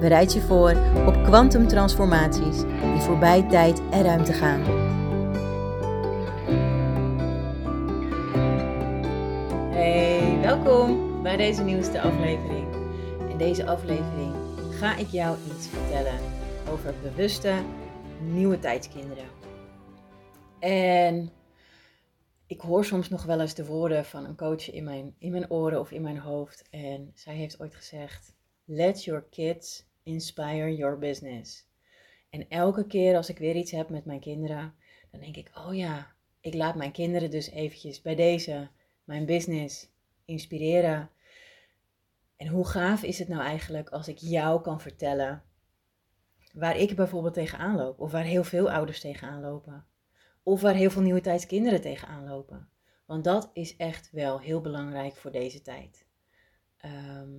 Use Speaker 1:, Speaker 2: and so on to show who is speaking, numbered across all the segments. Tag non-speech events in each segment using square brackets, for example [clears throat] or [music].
Speaker 1: Bereid je voor op kwantumtransformaties die voorbij tijd en ruimte gaan. Hey, welkom bij deze nieuwste aflevering. In deze aflevering ga ik jou iets vertellen over bewuste nieuwe tijdskinderen. En ik hoor soms nog wel eens de woorden van een coach in mijn, in mijn oren of in mijn hoofd. En zij heeft ooit gezegd: Let your kids inspire your business. En elke keer als ik weer iets heb met mijn kinderen, dan denk ik: Oh ja, ik laat mijn kinderen dus eventjes bij deze, mijn business, inspireren. En hoe gaaf is het nou eigenlijk als ik jou kan vertellen waar ik bijvoorbeeld tegenaan loop, of waar heel veel ouders tegenaan lopen. Of waar heel veel nieuwe tijds kinderen tegenaan lopen. Want dat is echt wel heel belangrijk voor deze tijd. Ehm,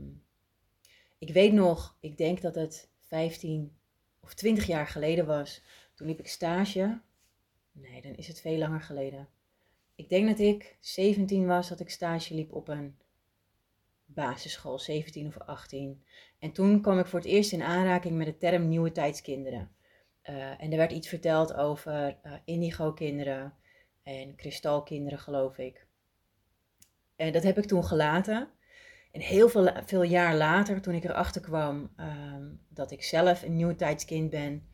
Speaker 1: ik weet nog, ik denk dat het 15 of 20 jaar geleden was. Toen liep ik stage. Nee, dan is het veel langer geleden. Ik denk dat ik 17 was, dat ik stage liep op een basisschool, 17 of 18. En toen kwam ik voor het eerst in aanraking met de term nieuwe tijdskinderen. Uh, en er werd iets verteld over uh, indigo-kinderen en kristalkinderen, geloof ik. En dat heb ik toen gelaten. En heel veel, veel jaar later, toen ik erachter kwam uh, dat ik zelf een nieuwe tijdskind ben,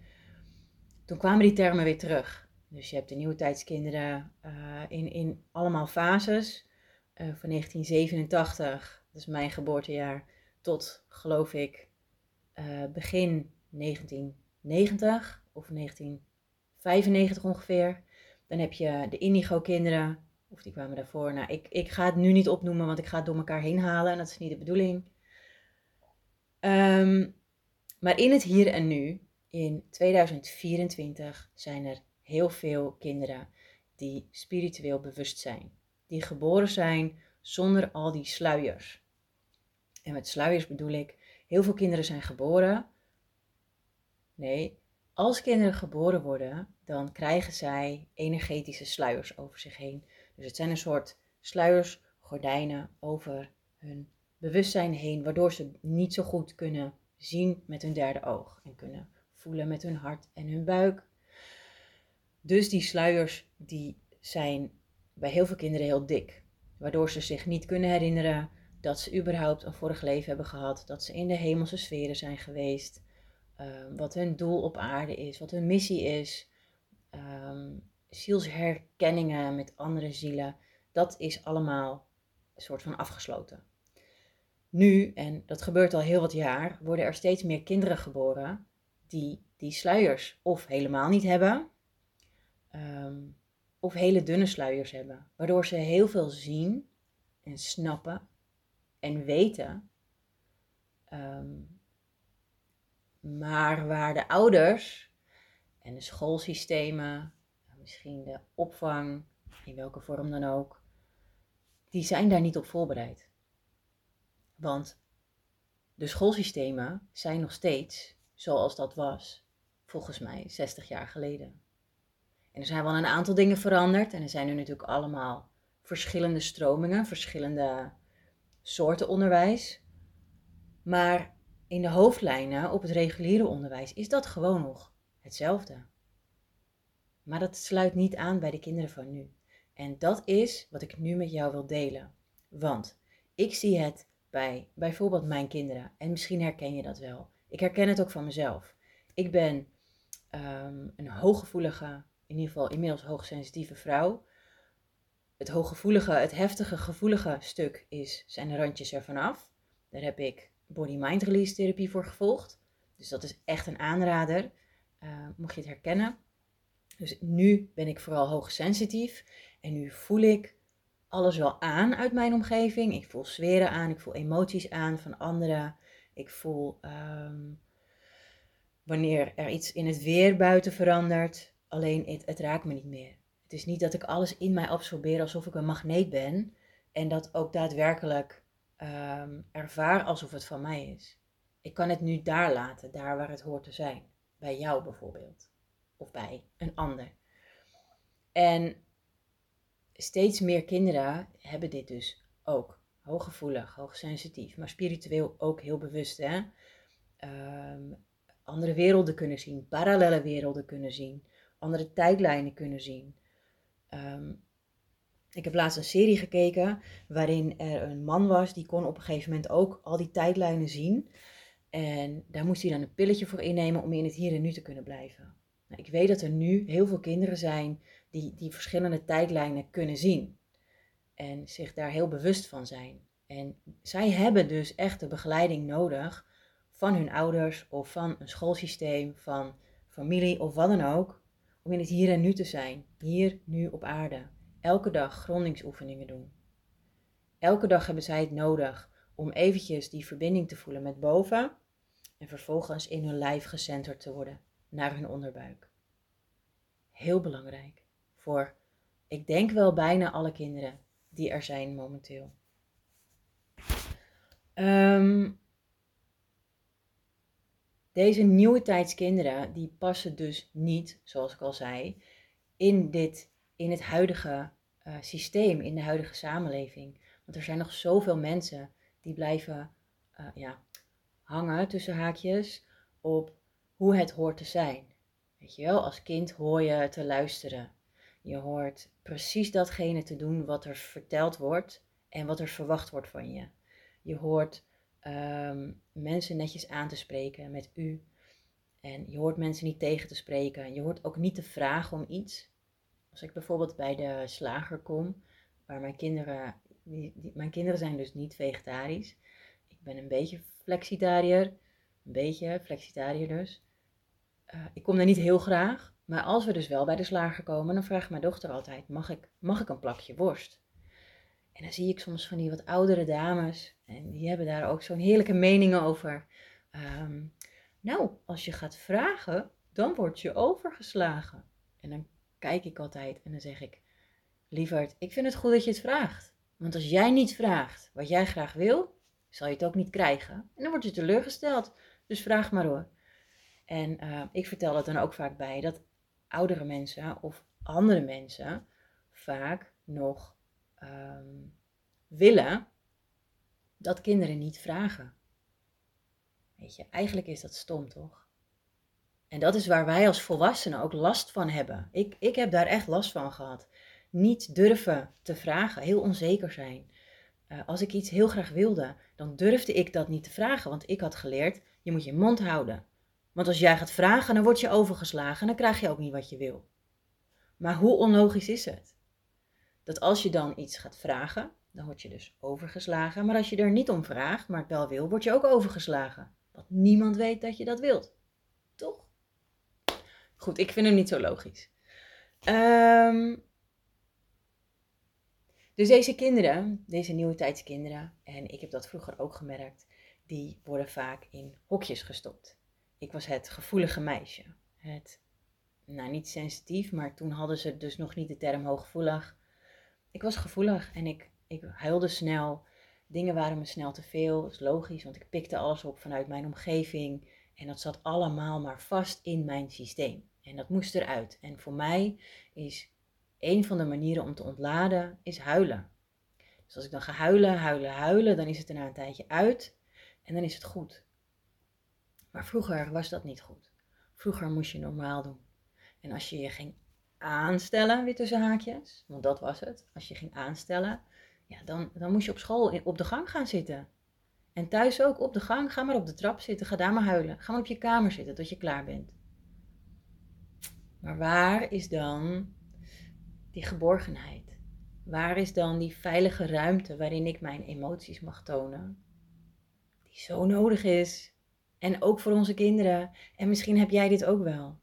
Speaker 1: toen kwamen die termen weer terug. Dus je hebt de nieuwe tijdskinderen uh, in, in allemaal fases. van 1987, dat is mijn geboortejaar, tot geloof ik begin 1990 of 1995 ongeveer. Dan heb je de indigo-kinderen, of die kwamen daarvoor. Nou, ik, ik ga het nu niet opnoemen, want ik ga het door elkaar heen halen en dat is niet de bedoeling. Um, maar in het hier en nu, in 2024, zijn er heel veel kinderen die spiritueel bewust zijn. Die geboren zijn zonder al die sluiers. En met sluiers bedoel ik, heel veel kinderen zijn geboren. Nee, als kinderen geboren worden, dan krijgen zij energetische sluiers over zich heen. Dus het zijn een soort sluiers, gordijnen over hun bewustzijn heen, waardoor ze niet zo goed kunnen zien met hun derde oog en kunnen voelen met hun hart en hun buik. Dus die sluiers die zijn bij heel veel kinderen heel dik, waardoor ze zich niet kunnen herinneren dat ze überhaupt een vorig leven hebben gehad, dat ze in de hemelse sferen zijn geweest, Ehm, wat hun doel op aarde is, wat hun missie is, um, zielsherkenningen met andere zielen, dat is allemaal een soort van afgesloten. Nu, en dat gebeurt al heel wat jaar, worden er steeds meer kinderen geboren die die sluiers of helemaal niet hebben, ehm, of hele dunne sluiers hebben, waardoor ze heel veel zien en snappen en weten maar waar de ouders en de schoolsystemen, misschien de opvang, in welke vorm dan ook, die zijn daar niet op voorbereid. Want de schoolsystemen zijn nog steeds zoals dat was, volgens mij, 60 jaar geleden. En er zijn wel een aantal dingen veranderd en er zijn nu natuurlijk allemaal verschillende stromingen, verschillende soorten onderwijs. Maar in de hoofdlijnen op het reguliere onderwijs is dat gewoon nog hetzelfde. Maar dat sluit niet aan bij de kinderen van nu. En dat is wat ik nu met jou wil delen. Want ik zie het bij bijvoorbeeld mijn kinderen. En misschien herken je dat wel. Ik herken het ook van mezelf. Ik ben um, een hooggevoelige, in ieder geval inmiddels hoogsensitieve vrouw. Het hooggevoelige, het heftige, gevoelige stuk is, zijn de randjes ervan af. Daar heb ik body-mind release therapie voor gevolgd. Dus dat is echt een aanrader, uh, mocht je het herkennen. Dus nu ben ik vooral hoogsensitief en nu voel ik alles wel aan uit mijn omgeving. Ik voel sferen aan, ik voel emoties aan van anderen. Ik voel ehm, wanneer er iets in het weer buiten verandert. Alleen het, raakt me niet meer. Het is niet dat ik alles in mij absorbeer alsof ik een magneet ben. En dat ook daadwerkelijk ehm, ervaar alsof het van mij is. Ik kan het nu daar laten, daar waar het hoort te zijn. Bij jou bijvoorbeeld. Of bij een ander. En steeds meer kinderen hebben dit dus ook. Hooggevoelig, hoogsensitief, maar spiritueel ook heel bewust. Hè? Um, andere werelden kunnen zien, parallele werelden kunnen zien, andere tijdlijnen kunnen zien. Ehm, ik heb laatst een serie gekeken waarin er een man was die kon op een gegeven moment ook al die tijdlijnen zien. En daar moest hij dan een pilletje voor innemen om in het hier en nu te kunnen blijven. Ik weet dat er nu heel veel kinderen zijn die die verschillende tijdlijnen kunnen zien. En zich daar heel bewust van zijn. En zij hebben dus echt de begeleiding nodig van hun ouders of van een schoolsysteem, van familie of wat dan ook, om in het hier en nu te zijn, hier, nu op aarde. Elke dag grondingsoefeningen doen. Elke dag hebben zij het nodig om eventjes die verbinding te voelen met boven en vervolgens in hun lijf gecenterd te worden naar hun onderbuik. Heel belangrijk voor, ik denk wel bijna alle kinderen die er zijn momenteel. Um, deze nieuwe tijdskinderen, die passen dus niet, zoals ik al zei, in, dit, in het huidige uh, systeem, in de huidige samenleving. Want er zijn nog zoveel mensen die blijven uh, ja, hangen tussen haakjes op hoe het hoort te zijn. Weet je wel, als kind hoor je te luisteren. Je hoort precies datgene te doen wat er verteld wordt en wat er verwacht wordt van je. Je hoort um, mensen netjes aan te spreken met u. En je hoort mensen niet tegen te spreken. Je hoort ook niet te vragen om iets. Als ik bijvoorbeeld bij de slager kom, waar mijn kinderen, die, mijn kinderen zijn dus niet vegetarisch. Ik ben een beetje flexitariër, een beetje flexitariër dus. Uh, ik kom daar niet heel graag, maar als we dus wel bij de slager komen, dan vraagt mijn dochter altijd: mag ik, mag ik een plakje worst? En dan zie ik soms van die wat oudere dames. En die hebben daar ook zo'n heerlijke meningen over. Um, nou, als je gaat vragen, dan word je overgeslagen. En dan kijk ik altijd en dan zeg ik: Lieverd, ik vind het goed dat je het vraagt. Want als jij niet vraagt wat jij graag wil, zal je het ook niet krijgen. En dan word je teleurgesteld. Dus vraag maar hoor. En uh, ik vertel het dan ook vaak bij dat oudere mensen of andere mensen vaak nog um, willen dat kinderen niet vragen. Weet je, eigenlijk is dat stom, toch? En dat is waar wij als volwassenen ook last van hebben. Ik, ik heb daar echt last van gehad. Niet durven te vragen, heel onzeker zijn. Uh, als ik iets heel graag wilde, dan durfde ik dat niet te vragen, want ik had geleerd, je moet je mond houden. Want als jij gaat vragen, dan word je overgeslagen en dan krijg je ook niet wat je wil. Maar hoe onlogisch is het? dat als je dan iets gaat vragen, dan word je dus overgeslagen. Maar als je er niet om vraagt, maar het wel wil, word je ook overgeslagen. Want niemand weet dat je dat wilt. Toch? Goed, ik vind hem niet zo logisch. Um, dus deze kinderen, deze nieuwe tijdskinderen, en ik heb dat vroeger ook gemerkt, die worden vaak in hokjes gestopt. Ik was het gevoelige meisje. Het, nou niet sensitief, maar toen hadden ze dus nog niet de term hooggevoelig ik was gevoelig en ik, ik huilde snel. Dingen waren me snel te veel. Dat is logisch, want ik pikte alles op vanuit mijn omgeving. En dat zat allemaal maar vast in mijn systeem. En dat moest eruit. En voor mij is een van de manieren om te ontladen, is huilen. Dus als ik dan ga huilen, huilen, huilen, dan is het er na een tijdje uit. En dan is het goed. Maar vroeger was dat niet goed. Vroeger moest je normaal doen. En als je je ging aanstellen, weer tussen haakjes, want dat was het. Als je ging aanstellen, ja, dan, dan moest je op school op de gang gaan zitten. En thuis ook op de gang, ga maar op de trap zitten, ga daar maar huilen. Ga maar op je kamer zitten tot je klaar bent. Maar waar is dan die geborgenheid? Waar is dan die veilige ruimte waarin ik mijn emoties mag tonen? Die zo nodig is. En ook voor onze kinderen. En misschien heb jij dit ook wel.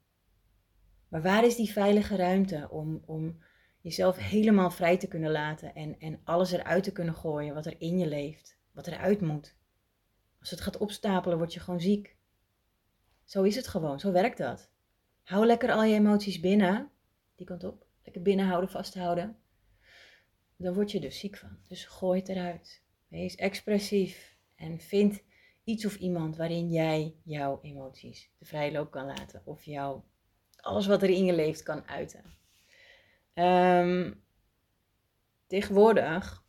Speaker 1: Maar waar is die veilige ruimte om, om jezelf helemaal vrij te kunnen laten en, en alles eruit te kunnen gooien wat er in je leeft, wat eruit moet? Als het gaat opstapelen, word je gewoon ziek. Zo is het gewoon, zo werkt dat. Hou lekker al je emoties binnen, die kant op. Lekker binnenhouden, vasthouden. Dan word je dus ziek van. Dus gooi het eruit. Wees expressief en vind iets of iemand waarin jij jouw emoties de vrije loop kan laten. Of jouw, alles wat er in je leeft kan uiten. Um, tegenwoordig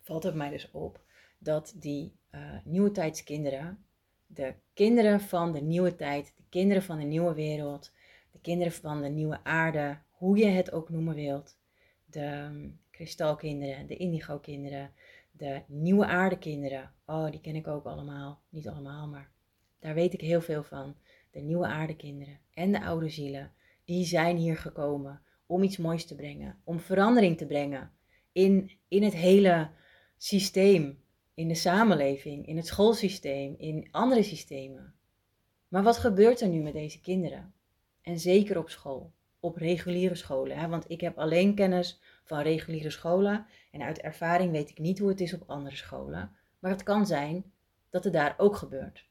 Speaker 1: valt het mij dus op dat die uh, nieuwe tijdskinderen, de kinderen van de nieuwe tijd, de kinderen van de nieuwe wereld, de kinderen van de nieuwe aarde, hoe je het ook noemen wilt, de um, kristalkinderen, de indigo-kinderen, de nieuwe aardekinderen. Oh, die ken ik ook allemaal. Niet allemaal, maar daar weet ik heel veel van. De nieuwe aardekinderen en de oude zielen, die zijn hier gekomen om iets moois te brengen, om verandering te brengen in, in het hele systeem, in de samenleving, in het schoolsysteem, in andere systemen. Maar wat gebeurt er nu met deze kinderen? En zeker op school, op reguliere scholen. Hè? Want ik heb alleen kennis van reguliere scholen en uit ervaring weet ik niet hoe het is op andere scholen. Maar het kan zijn dat het daar ook gebeurt.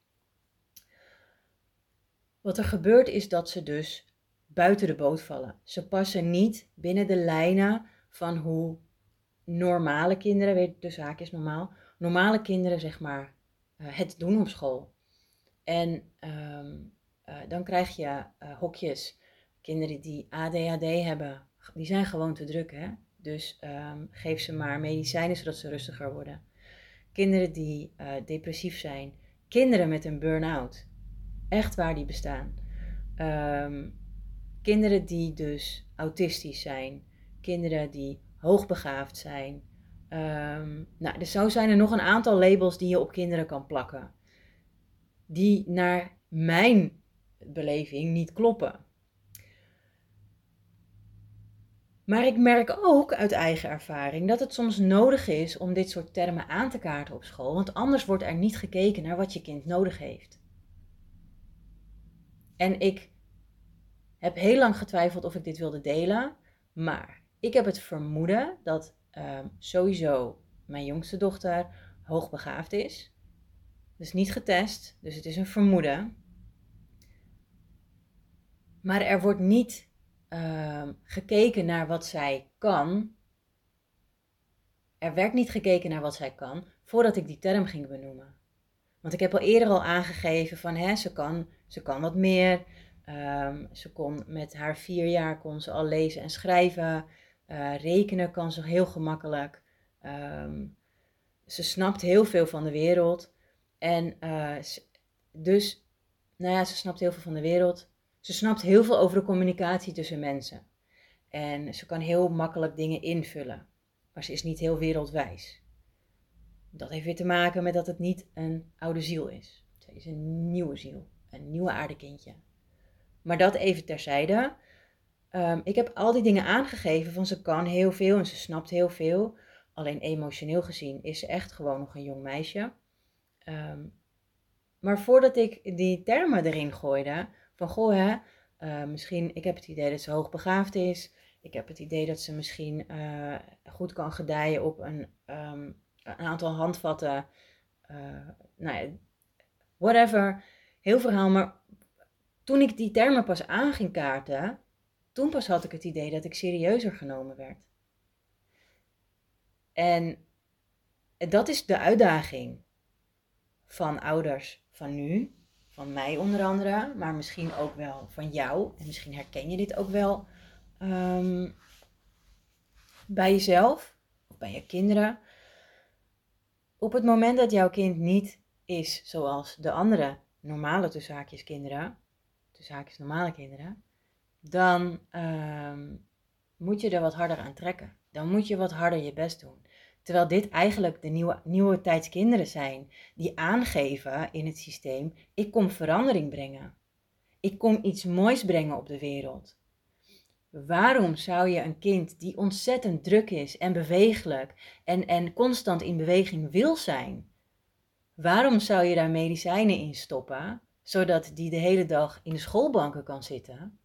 Speaker 1: Wat er gebeurt is dat ze dus buiten de boot vallen. Ze passen niet binnen de lijnen van hoe normale kinderen, weet de zaak is normaal, normale kinderen zeg maar uh, het doen op school. En um, uh, dan krijg je uh, hokjes. Kinderen die ADHD hebben, die zijn gewoon te druk. Hè? Dus um, geef ze maar medicijnen zodat ze rustiger worden. Kinderen die depressief zijn. Kinderen met een burn-out. Echt waar die bestaan. Um, kinderen die dus autistisch zijn. Kinderen die hoogbegaafd zijn. Um, nou, dus zo zijn er nog een aantal labels die je op kinderen kan plakken. Die naar mijn beleving niet kloppen. Maar ik merk ook uit eigen ervaring dat het soms nodig is om dit soort termen aan te kaarten op school, want anders wordt er niet gekeken naar wat je kind nodig heeft. En ik heb heel lang getwijfeld of ik dit wilde delen, maar ik heb het vermoeden dat uh, sowieso mijn jongste dochter hoogbegaafd is. Dus niet getest, dus het is een vermoeden. Maar er wordt niet uh, gekeken naar wat zij kan. Er werd niet gekeken naar wat zij kan voordat ik die term ging benoemen. Want ik heb al eerder al aangegeven van hè, ze, kan, ze kan wat meer. Um, ze kon met haar vier jaar kon ze al lezen en schrijven. Uh, rekenen kan ze heel gemakkelijk. Um, ze snapt heel veel van de wereld. En uh, dus, nou ja, ze snapt heel veel van de wereld. Ze snapt heel veel over de communicatie tussen mensen. En ze kan heel makkelijk dingen invullen. Maar ze is niet heel wereldwijs. Dat heeft weer te maken met dat het niet een oude ziel is. Ze is een nieuwe ziel. Een nieuwe aardekindje. Maar dat even terzijde. Um, ik heb al die dingen aangegeven van ze kan heel veel en ze snapt heel veel. Alleen emotioneel gezien is ze echt gewoon nog een jong meisje. Um, maar voordat ik die termen erin gooide, van goh hè, uh, misschien, ik heb het idee dat ze hoogbegaafd is. Ik heb het idee dat ze misschien uh, goed kan gedijen op een, um, een aantal handvatten. Uh, nou ja, whatever. Heel verhaal, maar toen ik die termen pas aan ging kaarten, toen pas had ik het idee dat ik serieuzer genomen werd. En dat is de uitdaging van ouders van nu, van mij onder andere, maar misschien ook wel van jou. En misschien herken je dit ook wel um, bij jezelf of bij je kinderen. Op het moment dat jouw kind niet is zoals de andere normale tussenhaakjes kinderen, normale kinderen, dan uh, moet je er wat harder aan trekken. Dan moet je wat harder je best doen. Terwijl dit eigenlijk de nieuwe, nieuwe tijdskinderen zijn die aangeven in het systeem: ik kom verandering brengen. Ik kom iets moois brengen op de wereld. Waarom zou je een kind die ontzettend druk is en bewegelijk en, en constant in beweging wil zijn, waarom zou je daar medicijnen in stoppen, zodat die de hele dag in de schoolbanken kan zitten?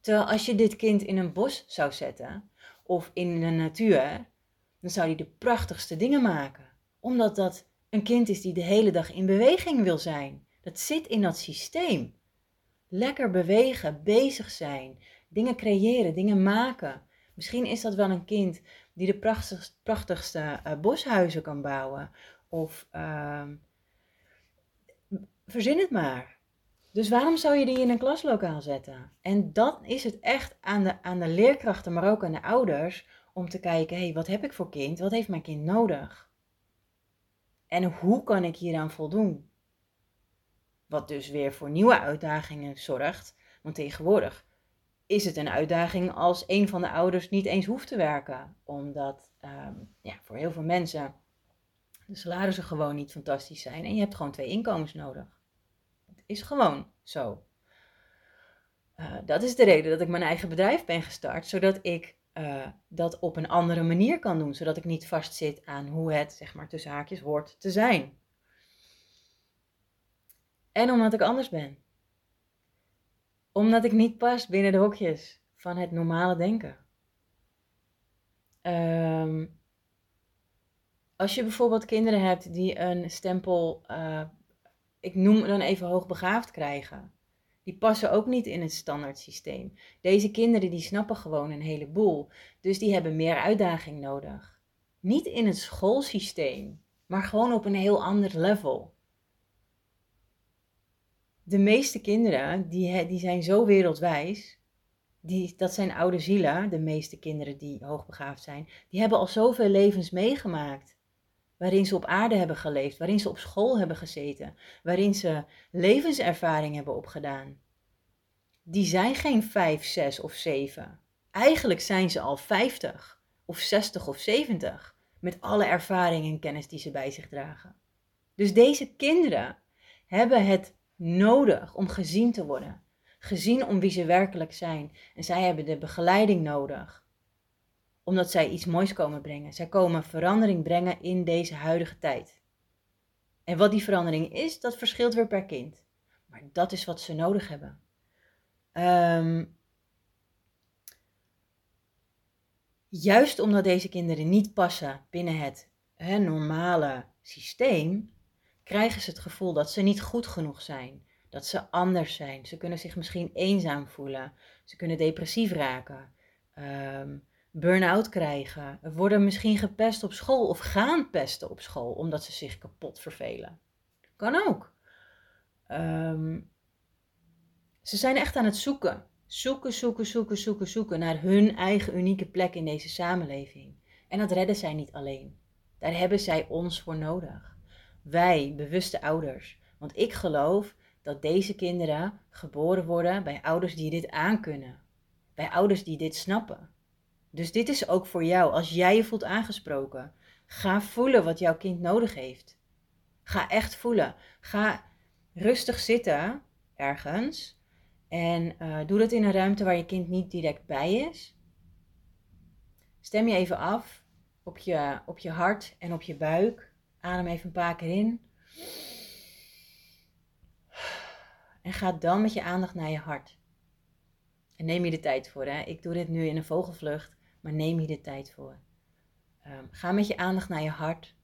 Speaker 1: Terwijl als je dit kind in een bos zou zetten of in de natuur, dan zou hij de prachtigste dingen maken. Omdat dat een kind is die de hele dag in beweging wil zijn. Dat zit in dat systeem. Lekker bewegen, bezig zijn, dingen creëren, dingen maken. Misschien is dat wel een kind die de prachtigste, prachtigste uh, boshuizen kan bouwen. Of uh, verzin het maar. Dus waarom zou je die in een klaslokaal zetten? En dat is het echt aan de, aan de leerkrachten, maar ook aan de ouders, om te kijken, hé, hey, wat heb ik voor kind? Wat heeft mijn kind nodig? En hoe kan ik hieraan voldoen? Wat dus weer voor nieuwe uitdagingen zorgt. Want tegenwoordig is het een uitdaging als een van de ouders niet eens hoeft te werken. Omdat ehm, ja, voor heel veel mensen de salarissen gewoon niet fantastisch zijn. En je hebt gewoon twee inkomens nodig. Het is gewoon zo. Uh, dat is de reden dat ik mijn eigen bedrijf ben gestart. Zodat ik uh, dat op een andere manier kan doen. Zodat ik niet vastzit aan hoe het, zeg maar, tussen haakjes hoort te zijn. En omdat ik anders ben. Omdat ik niet pas binnen de hokjes van het normale denken. Um, als je bijvoorbeeld kinderen hebt die een stempel, uh, ik noem dan even hoogbegaafd krijgen die passen ook niet in het standaard systeem. Deze kinderen die snappen gewoon een heleboel. Dus die hebben meer uitdaging nodig. Niet in het schoolsysteem, maar gewoon op een heel ander level. De meeste kinderen die, die zijn zo wereldwijs. Die, dat zijn oude zielen, de meeste kinderen die hoogbegaafd zijn. Die hebben al zoveel levens meegemaakt waarin ze op aarde hebben geleefd, waarin ze op school hebben gezeten, waarin ze levenservaring hebben opgedaan. Die zijn geen vijf, zes of zeven. Eigenlijk zijn ze al vijftig of zestig of zeventig met alle ervaring en kennis die ze bij zich dragen. Dus deze kinderen hebben het nodig om gezien te worden, gezien om wie ze werkelijk zijn. En zij hebben de begeleiding nodig omdat zij iets moois komen brengen. Zij komen verandering brengen in deze huidige tijd. En wat die verandering is, dat verschilt weer per kind. Maar dat is wat ze nodig hebben. Um, juist omdat deze kinderen niet passen binnen het hè, normale systeem, krijgen ze het gevoel dat ze niet goed genoeg zijn. Dat ze anders zijn. Ze kunnen zich misschien eenzaam voelen. Ze kunnen depressief raken. Um, burn-out krijgen, worden misschien gepest op school of gaan pesten op school omdat ze zich kapot vervelen. Kan ook. Ehm, ze zijn echt aan het zoeken. Zoeken, zoeken, zoeken, zoeken, zoeken naar hun eigen unieke plek in deze samenleving. En dat redden zij niet alleen. Daar hebben zij ons voor nodig. Wij, bewuste ouders. Want ik geloof dat deze kinderen geboren worden bij ouders die dit aankunnen. Bij ouders die dit snappen. Dus dit is ook voor jou. Als jij je voelt aangesproken, ga voelen wat jouw kind nodig heeft. Ga echt voelen. Ga rustig zitten ergens. En uh, doe dat in een ruimte waar je kind niet direct bij is. Stem je even af op je, op je hart en op je buik. Adem even een paar keer in. En ga dan met je aandacht naar je hart. En neem je de tijd voor. Hè? Ik doe dit nu in een vogelvlucht maar neem hier de tijd voor. Um, ga met je aandacht naar je hart.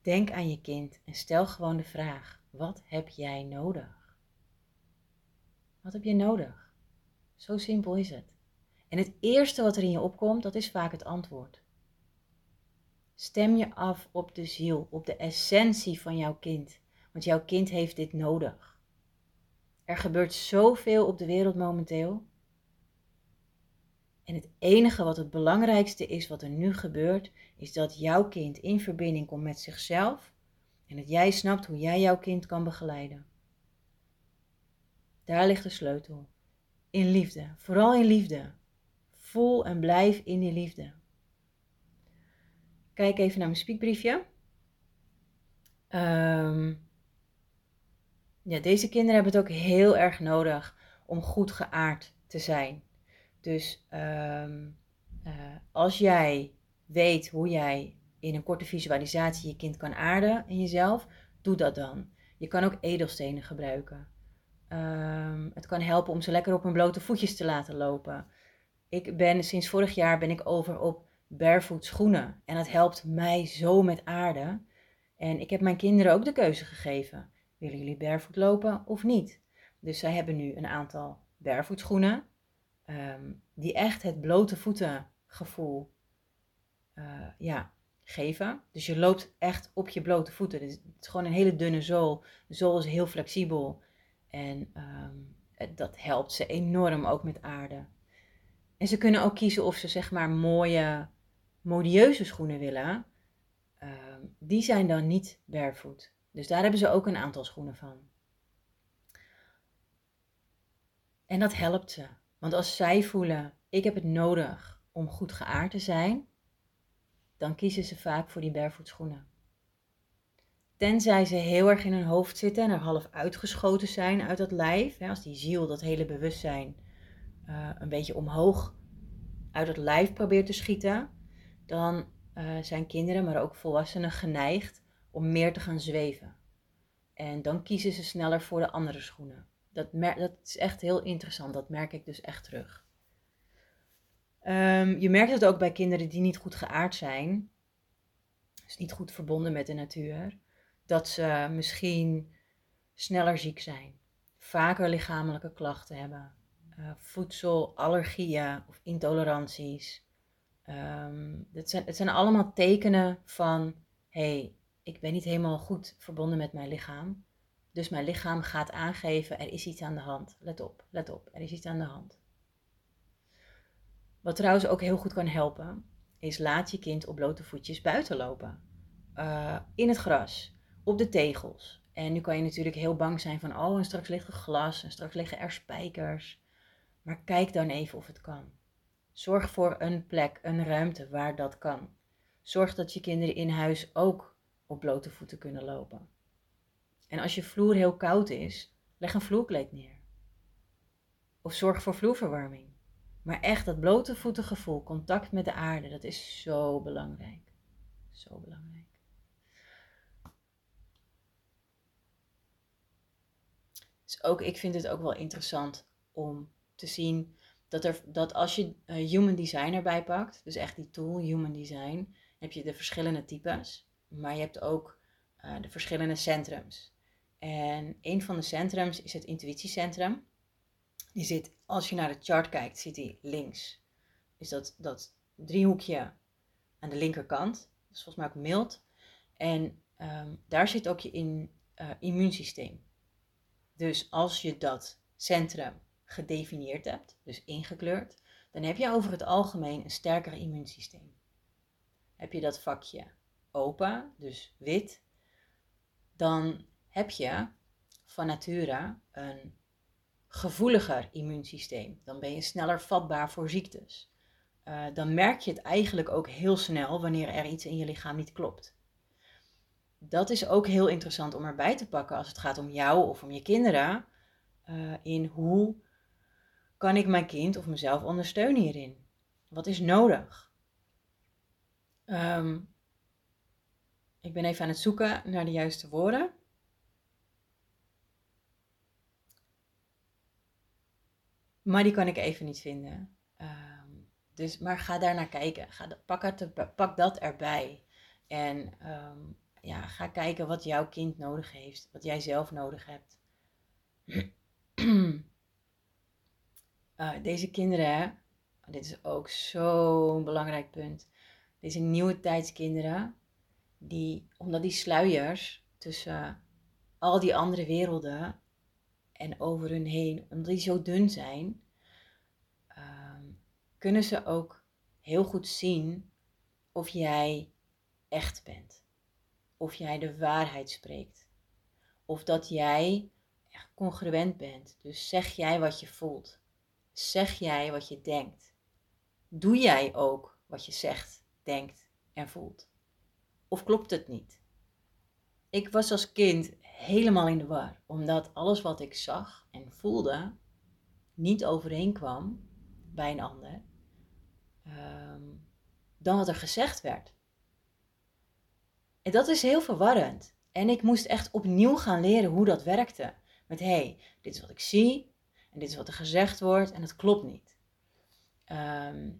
Speaker 1: Denk aan je kind en stel gewoon de vraag: wat heb jij nodig? Wat heb je nodig? Zo simpel is het. En het eerste wat er in je opkomt, dat is vaak het antwoord. Stem je af op de ziel, op de essentie van jouw kind, want jouw kind heeft dit nodig. Er gebeurt zoveel op de wereld momenteel. En het enige wat het belangrijkste is wat er nu gebeurt, is dat jouw kind in verbinding komt met zichzelf en dat jij snapt hoe jij jouw kind kan begeleiden. Daar ligt de sleutel. In liefde, vooral in liefde. Voel en blijf in die liefde. Kijk even naar mijn spiekbriefje. Um, ja, deze kinderen hebben het ook heel erg nodig om goed geaard te zijn. Dus ehm, eh, als jij weet hoe jij in een korte visualisatie je kind kan aarden in jezelf, doe dat dan. Je kan ook edelstenen gebruiken. Um, het kan helpen om ze lekker op hun blote voetjes te laten lopen. Ik ben sinds vorig jaar ben ik over op barefoot schoenen en dat helpt mij zo met aarde. En ik heb mijn kinderen ook de keuze gegeven. Willen jullie barefoot lopen of niet? Dus zij hebben nu een aantal barefoot Um, die echt het blote voeten gevoel uh, ja, geven. Dus je loopt echt op je blote voeten. Het is gewoon een hele dunne zool. De zool is heel flexibel. En um, dat helpt ze enorm ook met aarde. En ze kunnen ook kiezen of ze zeg maar mooie, modieuze schoenen willen. Ehm, die zijn dan niet barefoot. Dus daar hebben ze ook een aantal schoenen van. En dat helpt ze. Want als zij voelen, ik heb het nodig om goed geaard te zijn, dan kiezen ze vaak voor die barefoot schoenen. Tenzij ze heel erg in hun hoofd zitten en er half uitgeschoten zijn uit dat lijf. Hè, als die ziel, dat hele bewustzijn, uh, een beetje omhoog uit het lijf probeert te schieten. Dan uh, zijn kinderen, maar ook volwassenen geneigd om meer te gaan zweven. En dan kiezen ze sneller voor de andere schoenen. Dat, dat is echt heel interessant. Dat merk ik dus echt terug. Um, je merkt het ook bij kinderen die niet goed geaard zijn. Dus niet goed verbonden met de natuur dat ze misschien sneller ziek zijn, vaker lichamelijke klachten hebben, uh, voedselallergieën of intoleranties. Um, het, zijn, het zijn allemaal tekenen van: hey, ik ben niet helemaal goed verbonden met mijn lichaam. Dus mijn lichaam gaat aangeven: er is iets aan de hand. Let op, let op, er is iets aan de hand. Wat trouwens ook heel goed kan helpen, is laat je kind op blote voetjes buiten lopen. Uh, in het gras op de tegels. En nu kan je natuurlijk heel bang zijn van, oh, en straks ligt er glas en straks liggen er spijkers. Maar kijk dan even of het kan. Zorg voor een plek, een ruimte waar dat kan. Zorg dat je kinderen in huis ook op blote voeten kunnen lopen. En als je vloer heel koud is, leg een vloerkleed neer. Of zorg voor vloerverwarming. Maar echt dat blote voetengevoel, contact met de aarde, dat is zo belangrijk. Zo belangrijk. Dus ook ik vind het ook wel interessant om te zien dat, er, dat als je uh, human design erbij pakt, dus echt die tool human design, heb je de verschillende types, maar je hebt ook uh, de verschillende centrums. En een van de centrums is het intuïtiecentrum. Die zit, als je naar de chart kijkt, zit die links. Is dat, dat driehoekje aan de linkerkant. Dat is volgens mij ook mild. En um, daar zit ook je in, uh, immuunsysteem. Dus als je dat centrum gedefinieerd hebt, dus ingekleurd, dan heb je over het algemeen een sterker immuunsysteem. Heb je dat vakje open, dus wit, dan heb je van nature een gevoeliger immuunsysteem. Dan ben je sneller vatbaar voor ziektes. Uh, dan merk je het eigenlijk ook heel snel wanneer er iets in je lichaam niet klopt dat is ook heel interessant om erbij te pakken als het gaat om jou of om je kinderen. Uh, in hoe kan ik mijn kind of mezelf ondersteunen hierin? Wat is nodig? Um, ik ben even aan het zoeken naar de juiste woorden. Maar die kan ik even niet vinden. Um, dus, maar ga daar naar kijken. Ga, pak, het, pak dat erbij. En um, ja, ga kijken wat jouw kind nodig heeft, wat jij zelf nodig hebt. uh, [clears throat] deze kinderen, dit is ook zo'n belangrijk punt. Deze nieuwe tijdskinderen, die, omdat die sluiers tussen al die andere werelden en over hun heen, omdat die zo dun zijn, uh, kunnen ze ook heel goed zien of jij echt bent of jij de waarheid spreekt. Of dat jij echt congruent bent. Dus zeg jij wat je voelt. Zeg jij wat je denkt. Doe jij ook wat je zegt, denkt en voelt? Of klopt het niet? Ik was als kind helemaal in de war, omdat alles wat ik zag en voelde niet overeenkwam bij een ander um, dan wat er gezegd werd. En dat is heel verwarrend. En ik moest echt opnieuw gaan leren hoe dat werkte. Met hé, hey, dit is wat ik zie en dit is wat er gezegd wordt en het klopt niet. Ehm,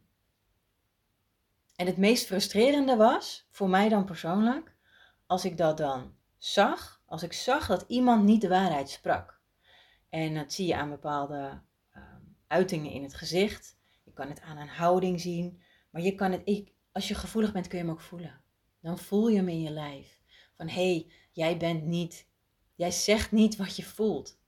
Speaker 1: en het meest frustrerende was, voor mij dan persoonlijk, als ik dat dan zag, als ik zag dat iemand niet de waarheid sprak. En dat zie je aan bepaalde ehm, uitingen in het gezicht. Je kan het aan een houding zien. Maar je kan het, ik, als je gevoelig bent, kun je hem ook voelen. Dan voel je hem in je lijf. Van hé, hey, jij bent niet, jij zegt niet wat je voelt.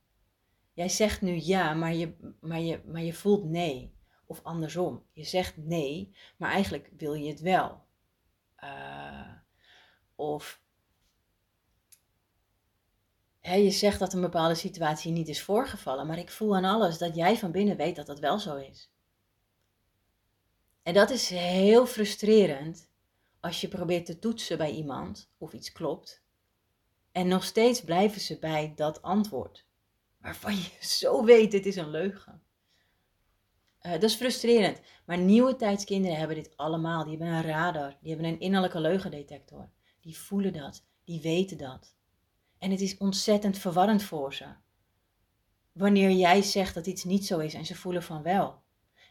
Speaker 1: Jij zegt nu ja, maar je, maar, je, maar je voelt nee. Of andersom, je zegt nee, maar eigenlijk wil je het wel. Uh, of je zegt dat een bepaalde situatie niet is voorgevallen, maar ik voel aan alles dat jij van binnen weet dat dat wel zo is. En dat is heel frustrerend als je probeert te toetsen bij iemand of iets klopt. En nog steeds blijven ze bij dat antwoord, waarvan je [laughs] zo weet, dit is een leugen. Uh, dat is frustrerend. Maar nieuwe tijdskinderen hebben dit allemaal. Die hebben een radar, die hebben een innerlijke leugendetector. Die voelen dat, die weten dat. En het is ontzettend verwarrend voor ze. Wanneer jij zegt dat iets niet zo is en ze voelen van wel.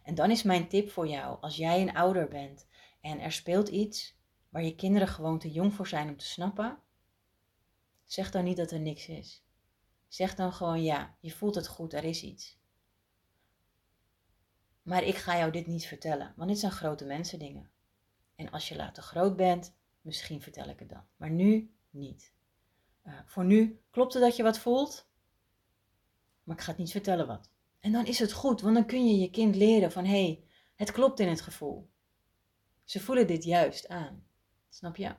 Speaker 1: En dan is mijn tip voor jou, als jij een ouder bent en er speelt iets waar je kinderen gewoon te jong voor zijn om te snappen, zeg dan niet dat er niks is. Zeg dan gewoon ja, je voelt het goed, er is iets. Maar ik ga jou dit niet vertellen, want dit zijn grote mensen dingen. En als je later groot bent, misschien vertel ik het dan. Maar nu niet. Uh, voor nu klopt het dat je wat voelt, maar ik ga het niet vertellen wat. En dan is het goed, want dan kun je je kind leren van hé, hey, het klopt in het gevoel. Ze voelen dit juist aan. Snap je?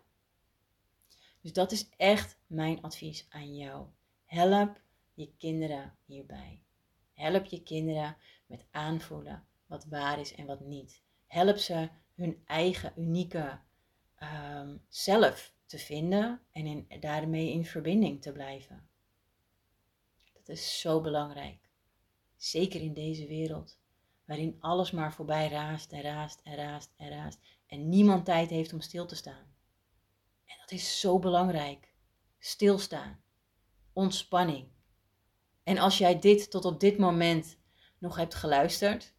Speaker 1: Dus dat is echt mijn advies aan jou. Help je kinderen hierbij. Help je kinderen met aanvoelen wat waar is en wat niet. Help ze hun eigen unieke um, zelf te vinden en daarmee in verbinding te blijven. Dat is zo belangrijk. Zeker in deze wereld, waarin alles maar voorbij raast en raast en raast en raast en niemand tijd heeft om stil te staan. En dat is zo belangrijk. Stilstaan, ontspanning. En als jij dit tot op dit moment nog hebt geluisterd,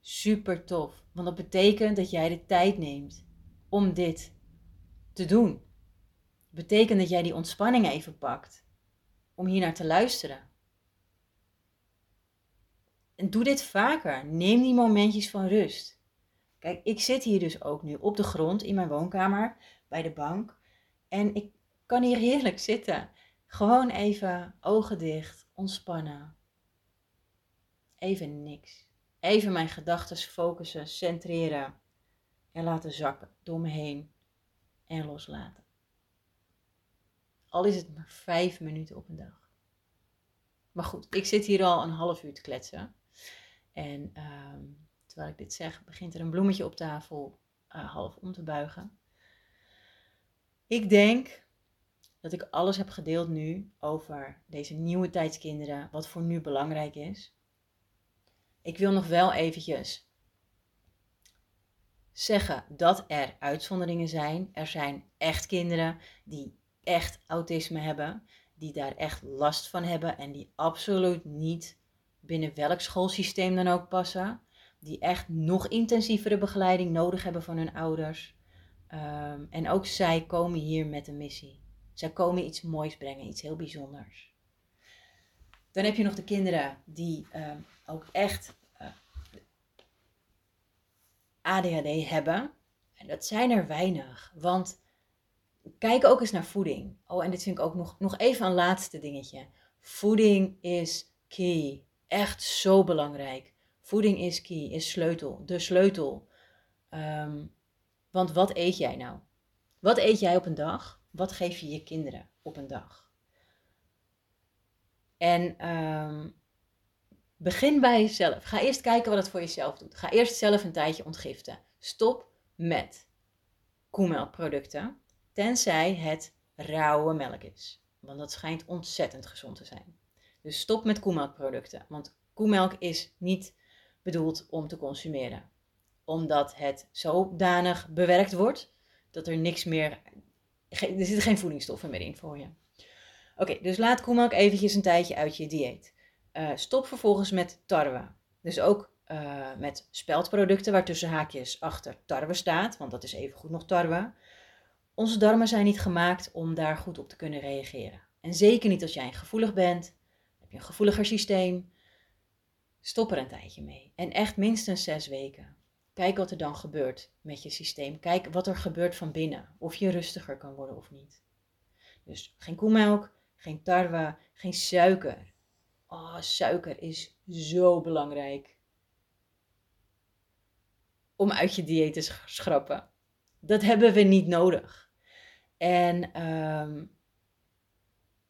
Speaker 1: super tof. Want dat betekent dat jij de tijd neemt om dit te doen. betekent dat jij die ontspanning even pakt om hier naar te luisteren. En doe dit vaker. Neem die momentjes van rust. Kijk, ik zit hier dus ook nu op de grond in mijn woonkamer bij de bank. En ik kan hier heerlijk zitten. Gewoon even ogen dicht, ontspannen. Even niks. Even mijn gedachten focussen, centreren en laten zakken door me heen en loslaten. Al is het maar vijf minuten op een dag. Maar goed, ik zit hier al een half uur te kletsen. En ehm, terwijl ik dit zeg, begint er een bloemetje op tafel uh, half om te buigen. Ik denk dat ik alles heb gedeeld nu over deze nieuwe tijdskinderen, wat voor nu belangrijk is. Ik wil nog wel eventjes zeggen dat er uitzonderingen zijn. Er zijn echt kinderen die echt autisme hebben, die daar echt last van hebben en die absoluut niet binnen welk schoolsysteem dan ook passen. Die echt nog intensievere begeleiding nodig hebben van hun ouders. Ehm, en ook zij komen hier met een missie. Zij komen iets moois brengen, iets heel bijzonders. Dan heb je nog de kinderen die ehm, ook echt ADHD hebben. En dat zijn er weinig. Want kijk ook eens naar voeding. Oh, en dit vind ik ook nog, nog even een laatste dingetje. Voeding is key. Echt zo belangrijk. Voeding is key, is sleutel. De sleutel. Um, want wat eet jij nou? Wat eet jij op een dag? Wat geef je je kinderen op een dag? En um, Begin bij jezelf. Ga eerst kijken wat het voor jezelf doet. Ga eerst zelf een tijdje ontgiften. Stop met koemelkproducten, tenzij het rauwe melk is. Want dat schijnt ontzettend gezond te zijn. Dus stop met koemelkproducten, want koemelk is niet bedoeld om te consumeren. Omdat het zodanig bewerkt wordt dat er niks meer, er zitten geen voedingsstoffen meer in voor je. Oké, dus laat koemelk eventjes een tijdje uit je dieet. Uh, stop vervolgens met tarwe. Dus ook uh, met speldproducten waar tussen haakjes achter tarwe staat, want dat is even goed nog tarwe. onze darmen zijn niet gemaakt om daar goed op te kunnen reageren. En zeker niet als jij gevoelig bent, heb je een gevoeliger systeem. Stop er een tijdje mee. En echt minstens zes weken. Kijk wat er dan gebeurt met je systeem. Kijk wat er gebeurt van binnen. Of je rustiger kan worden of niet. Dus geen koemelk, geen tarwe, geen suiker. Oh, suiker is zo belangrijk. Om uit je dieet te schrappen. Dat hebben we niet nodig. En um,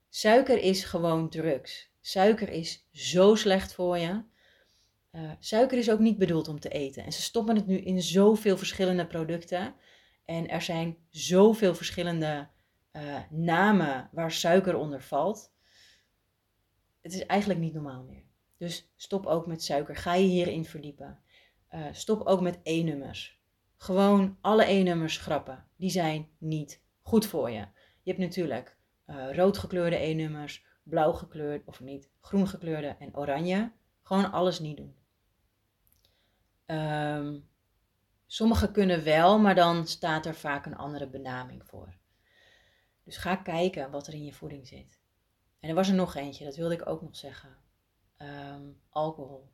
Speaker 1: suiker is gewoon drugs. Suiker is zo slecht voor je. Uh, suiker is ook niet bedoeld om te eten. En ze stoppen het nu in zoveel verschillende producten. En er zijn zoveel verschillende uh, namen waar suiker onder valt. Het is eigenlijk niet normaal meer. Dus stop ook met suiker. Ga je hierin verdiepen. Uh, stop ook met E-nummers. Gewoon alle E-nummers schrappen. Die zijn niet goed voor je. Je hebt natuurlijk uh, rood gekleurde E-nummers, blauw gekleurd of niet, groen gekleurde en oranje. Gewoon alles niet doen. Um, sommige kunnen wel, maar dan staat er vaak een andere benaming voor. Dus ga kijken wat er in je voeding zit. En er was er nog eentje, dat wilde ik ook nog zeggen. Um, alcohol.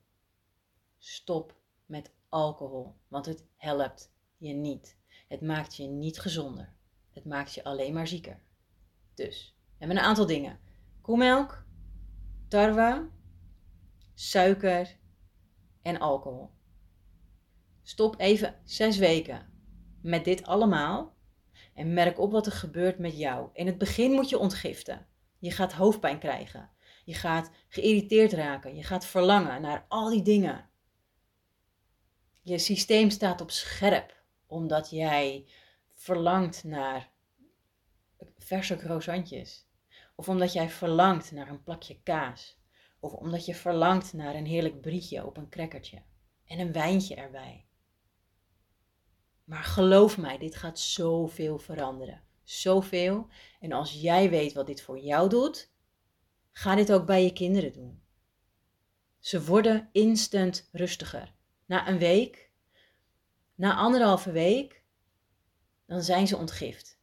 Speaker 1: Stop met alcohol, want het helpt je niet. Het maakt je niet gezonder. Het maakt je alleen maar zieker. Dus, we hebben een aantal dingen. Koemelk, tarwe, suiker en alcohol. Stop even zes weken met dit allemaal en merk op wat er gebeurt met jou. In het begin moet je ontgiften. Je gaat hoofdpijn krijgen. Je gaat geïrriteerd raken. Je gaat verlangen naar al die dingen. Je systeem staat op scherp omdat jij verlangt naar verse croissantjes. Of omdat jij verlangt naar een plakje kaas. Of omdat je verlangt naar een heerlijk brietje op een crackertje. En een wijntje erbij. Maar geloof mij, dit gaat zoveel veranderen. Zoveel. En als jij weet wat dit voor jou doet, ga dit ook bij je kinderen doen. Ze worden instant rustiger. Na een week, na anderhalve week, dan zijn ze ontgift.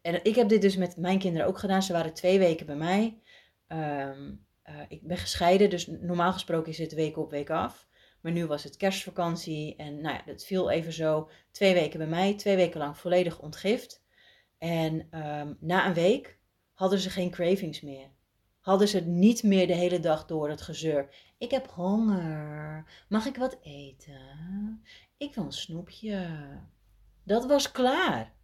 Speaker 1: En ik heb dit dus met mijn kinderen ook gedaan. Ze waren twee weken bij mij. Um, uh, ik ben gescheiden, dus normaal gesproken is het week op, week af. Maar nu was het kerstvakantie en nou ja, dat viel even zo. Twee weken bij mij, twee weken lang volledig ontgift. En um, na een week hadden ze geen cravings meer. Hadden ze niet meer de hele dag door het gezeur. Ik heb honger. Mag ik wat eten? Ik wil een snoepje. Dat was klaar.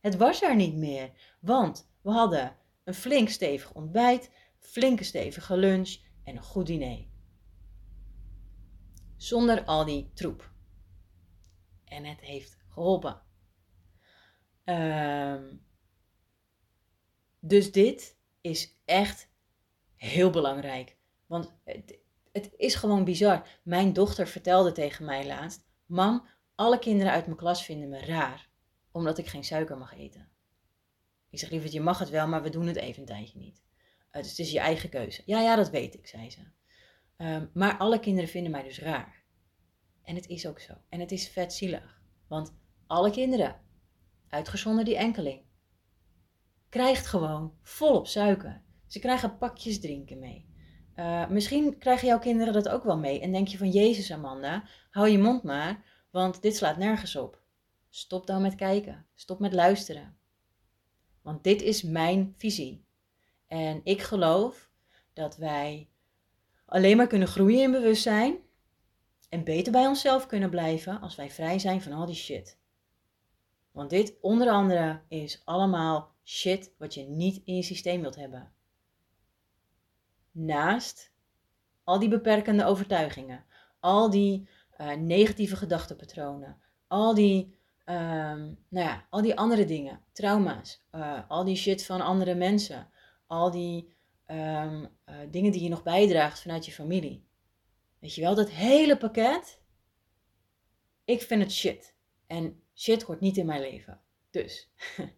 Speaker 1: Het was er niet meer, want we hadden een flink stevig ontbijt, flinke stevige lunch en een goed diner. Zonder al die troep. En het heeft geholpen. Um, dus dit is echt heel belangrijk. Want het, het is gewoon bizar. Mijn dochter vertelde tegen mij laatst: Mam, alle kinderen uit mijn klas vinden me raar omdat ik geen suiker mag eten. Ik zeg, lieverd, je mag het wel, maar we doen het even een tijdje niet. Uh, dus het is je eigen keuze. Ja, ja, dat weet ik, zei ze. Um, maar alle kinderen vinden mij dus raar. En het is ook zo. En het is vet zielig. Want alle kinderen, uitgezonderd die enkeling, krijgt gewoon volop suiker. Ze krijgen pakjes drinken mee. Uh, misschien krijgen jouw kinderen dat ook wel mee. En denk je van, Jezus Amanda, hou je mond maar, want dit slaat nergens op. Stop dan met kijken. Stop met luisteren. Want dit is mijn visie. En ik geloof dat wij alleen maar kunnen groeien in bewustzijn en beter bij onszelf kunnen blijven als wij vrij zijn van al die shit. Want dit onder andere is allemaal shit wat je niet in je systeem wilt hebben. Naast al die beperkende overtuigingen, al die uh, negatieve gedachtenpatronen, al die Um, nou ja, al die andere dingen, trauma's, uh, al die shit van andere mensen, al die um, uh, dingen die je nog bijdraagt vanuit je familie. Weet je wel, dat hele pakket, ik vind het shit. En shit hoort niet in mijn leven. Dus, [laughs]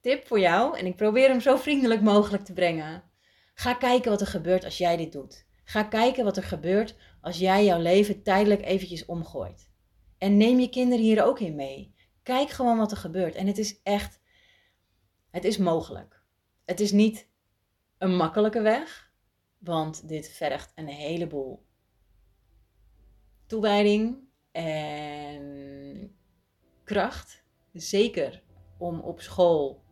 Speaker 1: tip voor jou, en ik probeer hem zo vriendelijk mogelijk te brengen. Ga kijken wat er gebeurt als jij dit doet. Ga kijken wat er gebeurt als jij jouw leven tijdelijk eventjes omgooit. En neem je kinderen hier ook in mee. Kijk gewoon wat er gebeurt. En het is echt, het is mogelijk. Het is niet een makkelijke weg, want dit vergt een heleboel toewijding en kracht. Zeker om op school,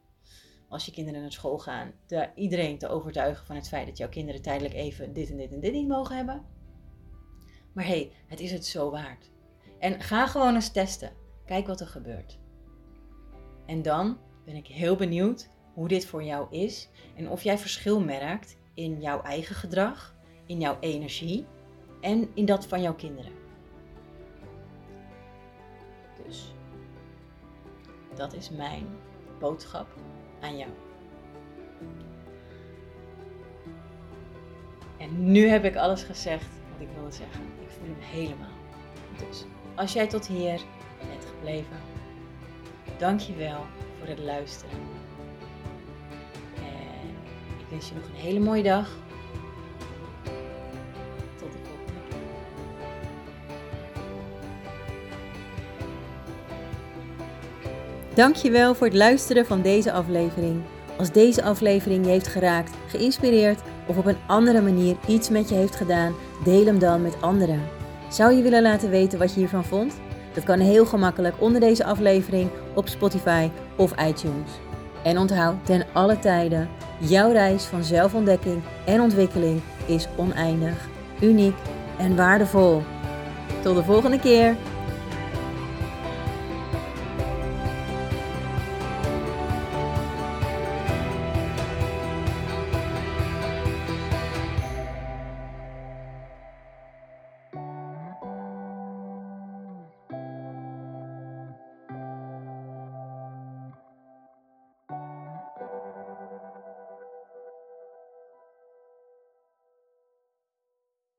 Speaker 1: als je kinderen naar school gaan, de, iedereen te overtuigen van het feit dat jouw kinderen tijdelijk even dit en dit en dit niet mogen hebben. Maar hé, hey, het is het zo waard. En ga gewoon eens testen. Kijk wat er gebeurt. En dan ben ik heel benieuwd hoe dit voor jou is en of jij verschil merkt in jouw eigen gedrag, in jouw energie en in dat van jouw kinderen. Dat is mijn boodschap aan jou. En nu heb ik alles gezegd wat ik wilde zeggen. Ik voel hem helemaal. Dus als jij tot hier bent gebleven, dank je wel voor het luisteren. En ik wens je nog een hele mooie dag. Dankjewel voor het luisteren van deze aflevering. Als deze aflevering je heeft geraakt, geïnspireerd of op een andere manier iets met je heeft gedaan, deel hem dan met anderen. Zou je willen laten weten wat je hiervan vond? Dat kan heel gemakkelijk onder deze aflevering op Spotify of iTunes. En onthoud ten alle tijden, jouw reis van zelfontdekking en ontwikkeling is oneindig, uniek en waardevol. Tot de volgende keer!